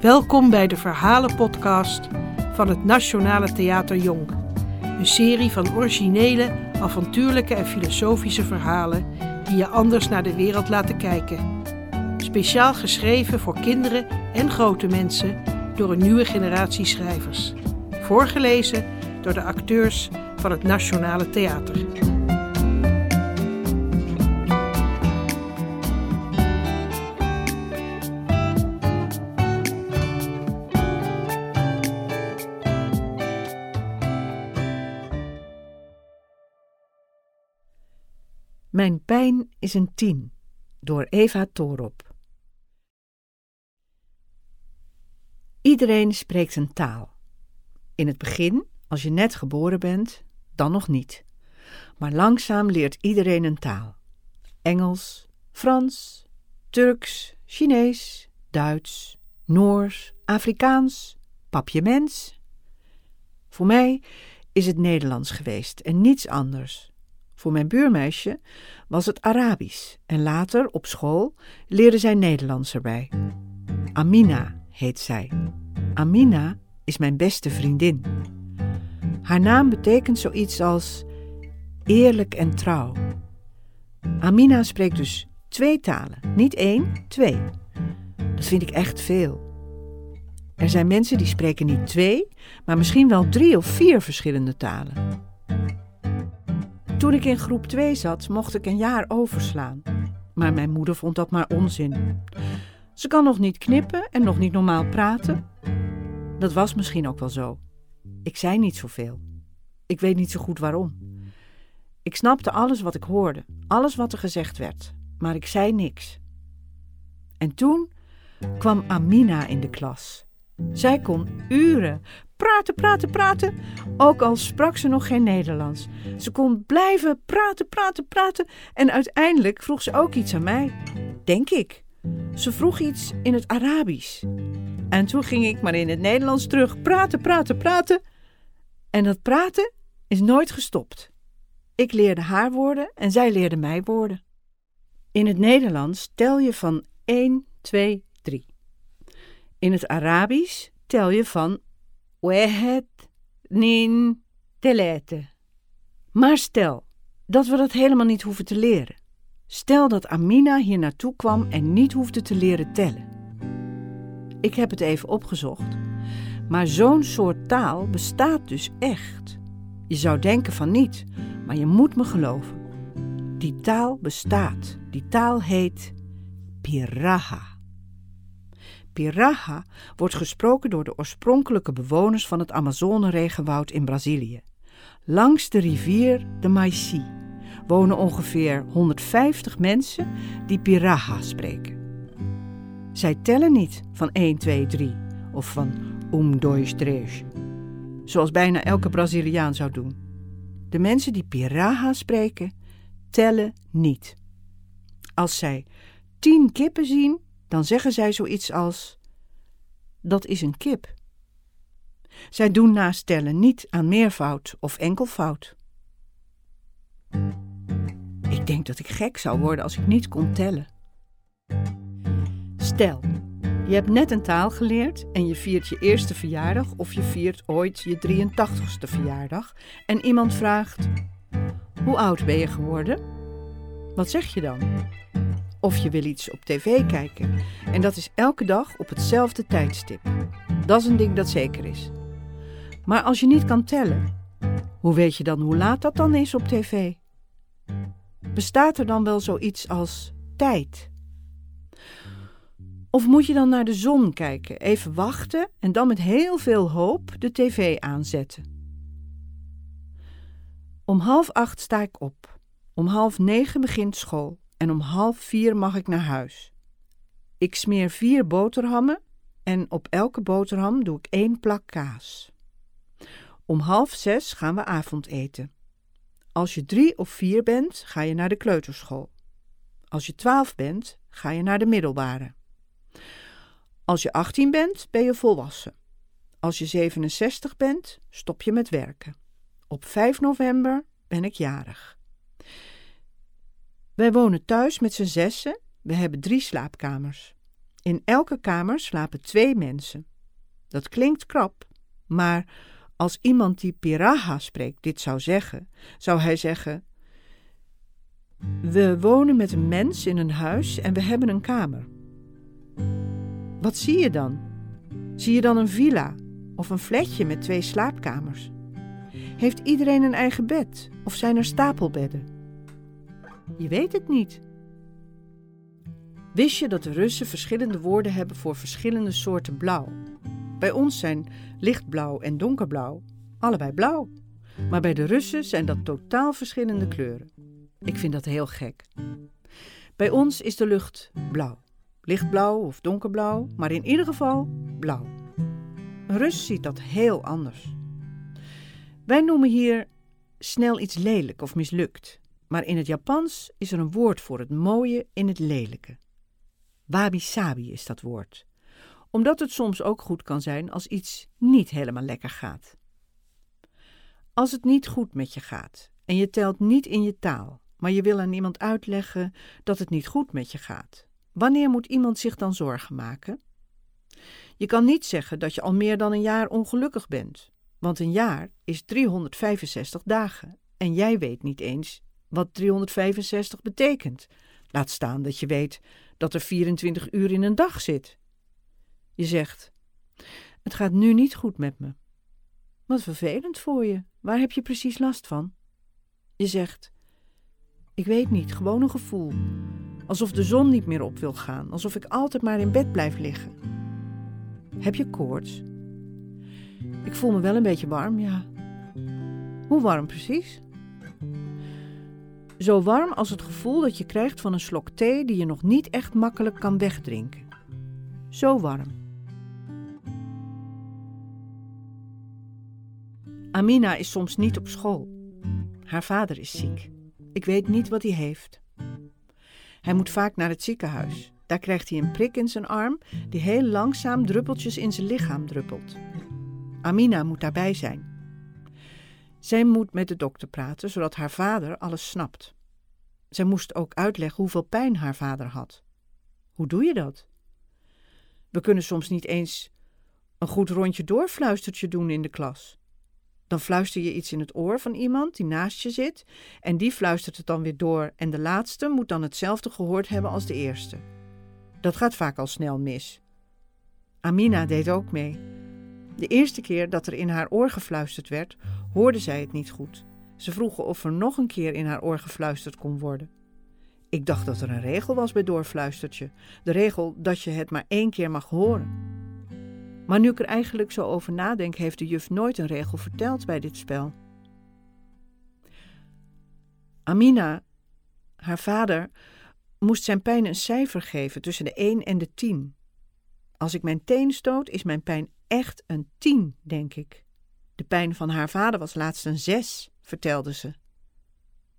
Welkom bij de Verhalenpodcast van het Nationale Theater Jong. Een serie van originele, avontuurlijke en filosofische verhalen die je anders naar de wereld laten kijken. Speciaal geschreven voor kinderen en grote mensen door een nieuwe generatie schrijvers. Voorgelezen door de acteurs van het Nationale Theater. Mijn pijn is een tien, door Eva Torop. Iedereen spreekt een taal. In het begin, als je net geboren bent, dan nog niet. Maar langzaam leert iedereen een taal. Engels, Frans, Turks, Chinees, Duits, Noors, Afrikaans, Papiaments. Voor mij is het Nederlands geweest en niets anders. Voor mijn buurmeisje was het Arabisch en later op school leerde zij Nederlands erbij. Amina heet zij. Amina is mijn beste vriendin. Haar naam betekent zoiets als eerlijk en trouw. Amina spreekt dus twee talen, niet één, twee. Dat vind ik echt veel. Er zijn mensen die spreken niet twee, maar misschien wel drie of vier verschillende talen. Toen ik in groep 2 zat, mocht ik een jaar overslaan. Maar mijn moeder vond dat maar onzin. Ze kan nog niet knippen en nog niet normaal praten. Dat was misschien ook wel zo. Ik zei niet zoveel. Ik weet niet zo goed waarom. Ik snapte alles wat ik hoorde, alles wat er gezegd werd, maar ik zei niks. En toen kwam Amina in de klas. Zij kon uren praten, praten, praten, ook al sprak ze nog geen Nederlands. Ze kon blijven praten, praten, praten en uiteindelijk vroeg ze ook iets aan mij. Denk ik. Ze vroeg iets in het Arabisch. En toen ging ik maar in het Nederlands terug praten, praten, praten. En dat praten is nooit gestopt. Ik leerde haar woorden en zij leerde mij woorden. In het Nederlands tel je van 1, 2, 3. In het Arabisch tel je van Wehet nin telete. Maar stel dat we dat helemaal niet hoeven te leren. Stel dat Amina hier naartoe kwam en niet hoefde te leren tellen. Ik heb het even opgezocht. Maar zo'n soort taal bestaat dus echt. Je zou denken van niet, maar je moet me geloven. Die taal bestaat. Die taal heet Piraha. Piraha wordt gesproken door de oorspronkelijke bewoners van het Amazone-regenwoud in Brazilië. Langs de rivier de Maici wonen ongeveer 150 mensen die Piraha spreken. Zij tellen niet van 1, 2, 3 of van um, dois, três, zoals bijna elke Braziliaan zou doen. De mensen die Piraha spreken, tellen niet. Als zij tien kippen zien, dan zeggen zij zoiets als: Dat is een kip. Zij doen naast tellen niet aan meervoud of enkelvoud. Ik denk dat ik gek zou worden als ik niet kon tellen. Stel, je hebt net een taal geleerd en je viert je eerste verjaardag of je viert ooit je 83ste verjaardag en iemand vraagt: Hoe oud ben je geworden? Wat zeg je dan? Of je wil iets op tv kijken. En dat is elke dag op hetzelfde tijdstip. Dat is een ding dat zeker is. Maar als je niet kan tellen, hoe weet je dan hoe laat dat dan is op tv? Bestaat er dan wel zoiets als tijd? Of moet je dan naar de zon kijken, even wachten en dan met heel veel hoop de tv aanzetten? Om half acht sta ik op. Om half negen begint school en om half vier mag ik naar huis. Ik smeer vier boterhammen en op elke boterham doe ik één plak kaas. Om half zes gaan we avondeten. Als je drie of vier bent, ga je naar de kleuterschool. Als je twaalf bent, ga je naar de middelbare. Als je 18 bent, ben je volwassen. Als je 67 bent, stop je met werken. Op 5 november ben ik jarig. Wij wonen thuis met z'n zessen. We hebben drie slaapkamers. In elke kamer slapen twee mensen. Dat klinkt krap, maar als iemand die Piraha spreekt dit zou zeggen, zou hij zeggen: We wonen met een mens in een huis en we hebben een kamer. Wat zie je dan? Zie je dan een villa of een flatje met twee slaapkamers? Heeft iedereen een eigen bed of zijn er stapelbedden? Je weet het niet. Wist je dat de Russen verschillende woorden hebben voor verschillende soorten blauw? Bij ons zijn lichtblauw en donkerblauw allebei blauw. Maar bij de Russen zijn dat totaal verschillende kleuren. Ik vind dat heel gek. Bij ons is de lucht blauw. Lichtblauw of donkerblauw, maar in ieder geval blauw. Een Rus ziet dat heel anders. Wij noemen hier snel iets lelijk of mislukt. Maar in het Japans is er een woord voor het mooie in het lelijke. Wabi-sabi is dat woord. Omdat het soms ook goed kan zijn als iets niet helemaal lekker gaat. Als het niet goed met je gaat en je telt niet in je taal, maar je wil aan iemand uitleggen dat het niet goed met je gaat, wanneer moet iemand zich dan zorgen maken? Je kan niet zeggen dat je al meer dan een jaar ongelukkig bent, want een jaar is 365 dagen en jij weet niet eens wat 365 betekent. Laat staan dat je weet dat er 24 uur in een dag zit. Je zegt: Het gaat nu niet goed met me. Wat vervelend voor je. Waar heb je precies last van? Je zegt: Ik weet niet, gewoon een gevoel. Alsof de zon niet meer op wil gaan, alsof ik altijd maar in bed blijf liggen. Heb je koorts? Ik voel me wel een beetje warm, ja. Hoe warm precies? Zo warm als het gevoel dat je krijgt van een slok thee die je nog niet echt makkelijk kan wegdrinken. Zo warm. Amina is soms niet op school. Haar vader is ziek. Ik weet niet wat hij heeft. Hij moet vaak naar het ziekenhuis. Daar krijgt hij een prik in zijn arm die heel langzaam druppeltjes in zijn lichaam druppelt. Amina moet daarbij zijn. Zij moet met de dokter praten zodat haar vader alles snapt. Zij moest ook uitleggen hoeveel pijn haar vader had. Hoe doe je dat? We kunnen soms niet eens een goed rondje doorfluistertje doen in de klas. Dan fluister je iets in het oor van iemand die naast je zit en die fluistert het dan weer door en de laatste moet dan hetzelfde gehoord hebben als de eerste. Dat gaat vaak al snel mis. Amina deed ook mee. De eerste keer dat er in haar oor gefluisterd werd, hoorde zij het niet goed. Ze vroegen of er nog een keer in haar oor gefluisterd kon worden. Ik dacht dat er een regel was bij doorfluistertje. De regel dat je het maar één keer mag horen. Maar nu ik er eigenlijk zo over nadenk, heeft de juf nooit een regel verteld bij dit spel. Amina, haar vader, moest zijn pijn een cijfer geven tussen de 1 en de 10. Als ik mijn teen stoot, is mijn pijn echt een 10, denk ik. De pijn van haar vader was laatst een 6, vertelde ze.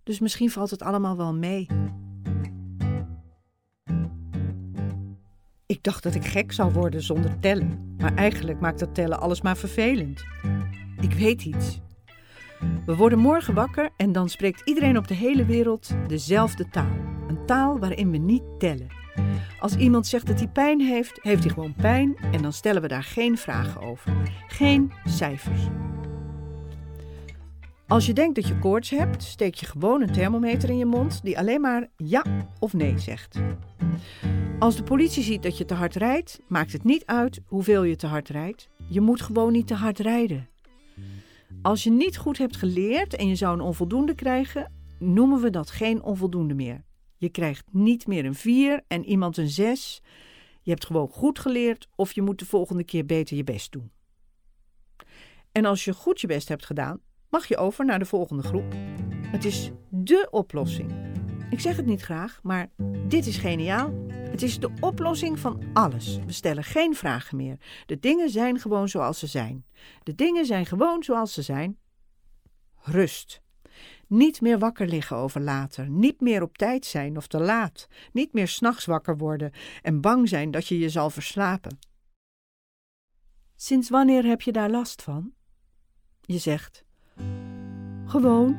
Dus misschien valt het allemaal wel mee. Ik dacht dat ik gek zou worden zonder tellen, maar eigenlijk maakt dat tellen alles maar vervelend. Ik weet iets. We worden morgen wakker en dan spreekt iedereen op de hele wereld dezelfde taal. Een taal waarin we niet tellen. Als iemand zegt dat hij pijn heeft, heeft hij gewoon pijn en dan stellen we daar geen vragen over. Geen cijfers. Als je denkt dat je koorts hebt, steek je gewoon een thermometer in je mond die alleen maar ja of nee zegt. Als de politie ziet dat je te hard rijdt, maakt het niet uit hoeveel je te hard rijdt. Je moet gewoon niet te hard rijden. Als je niet goed hebt geleerd en je zou een onvoldoende krijgen, noemen we dat geen onvoldoende meer. Je krijgt niet meer een 4 en iemand een 6. Je hebt gewoon goed geleerd of je moet de volgende keer beter je best doen. En als je goed je best hebt gedaan, mag je over naar de volgende groep. Het is dé oplossing. Ik zeg het niet graag, maar dit is geniaal. Het is de oplossing van alles. We stellen geen vragen meer. De dingen zijn gewoon zoals ze zijn. De dingen zijn gewoon zoals ze zijn. Rust. Niet meer wakker liggen over later. Niet meer op tijd zijn of te laat. Niet meer s'nachts wakker worden en bang zijn dat je je zal verslapen. Sinds wanneer heb je daar last van? Je zegt: Gewoon,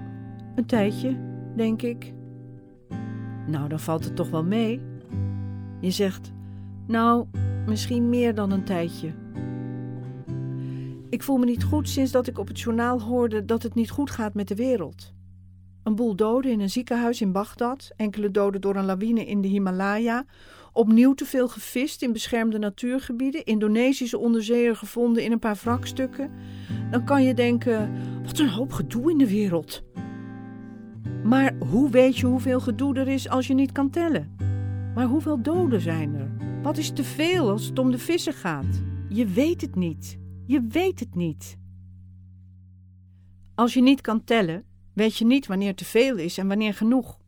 een tijdje, denk ik. Nou, dan valt het toch wel mee. Je zegt: Nou, misschien meer dan een tijdje. Ik voel me niet goed sinds dat ik op het journaal hoorde dat het niet goed gaat met de wereld. Een boel doden in een ziekenhuis in Bagdad, enkele doden door een lawine in de Himalaya, opnieuw te veel gevist in beschermde natuurgebieden, Indonesische onderzeeër gevonden in een paar wrakstukken. Dan kan je denken: wat een hoop gedoe in de wereld. Maar hoe weet je hoeveel gedoe er is als je niet kan tellen? Maar hoeveel doden zijn er? Wat is te veel als het om de vissen gaat? Je weet het niet. Je weet het niet. Als je niet kan tellen, weet je niet wanneer te veel is en wanneer genoeg.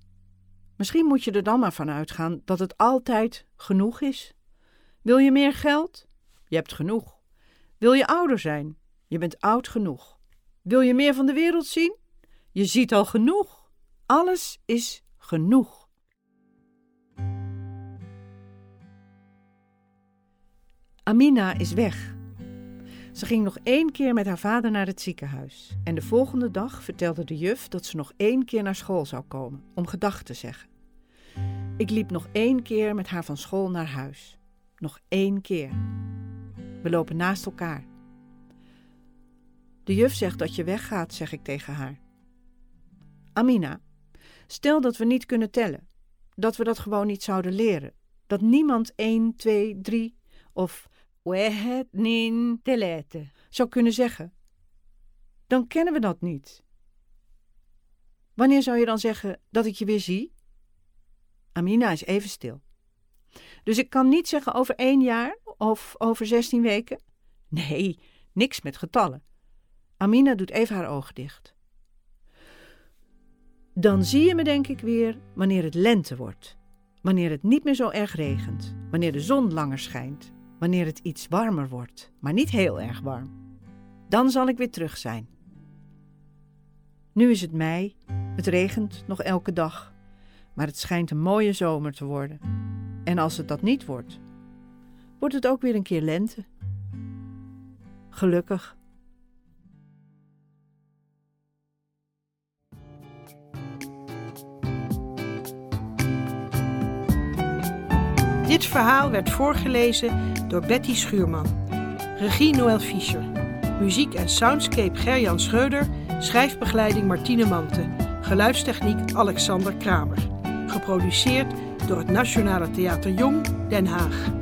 Misschien moet je er dan maar van uitgaan dat het altijd genoeg is. Wil je meer geld? Je hebt genoeg. Wil je ouder zijn? Je bent oud genoeg. Wil je meer van de wereld zien? Je ziet al genoeg. Alles is genoeg. Amina is weg. Ze ging nog één keer met haar vader naar het ziekenhuis. En de volgende dag vertelde de juf dat ze nog één keer naar school zou komen om gedag te zeggen. Ik liep nog één keer met haar van school naar huis. Nog één keer. We lopen naast elkaar. De juf zegt dat je weggaat, zeg ik tegen haar. Amina, stel dat we niet kunnen tellen. Dat we dat gewoon niet zouden leren. Dat niemand 1, 2, 3 of Wehet nin telete zou kunnen zeggen. Dan kennen we dat niet. Wanneer zou je dan zeggen dat ik je weer zie? Amina is even stil. Dus ik kan niet zeggen over één jaar of over zestien weken? Nee, niks met getallen. Amina doet even haar ogen dicht. Dan zie je me denk ik weer wanneer het lente wordt. Wanneer het niet meer zo erg regent. Wanneer de zon langer schijnt. Wanneer het iets warmer wordt, maar niet heel erg warm. Dan zal ik weer terug zijn. Nu is het mei. Het regent nog elke dag. Maar het schijnt een mooie zomer te worden. En als het dat niet wordt, wordt het ook weer een keer lente. Gelukkig. Dit verhaal werd voorgelezen door Betty Schuurman. Regie Noël Fischer. Muziek en soundscape Gerjan Schreuder. Schrijfbegeleiding Martine Mante. Geluidstechniek Alexander Kramer. Geproduceerd door het Nationale Theater Jong, Den Haag.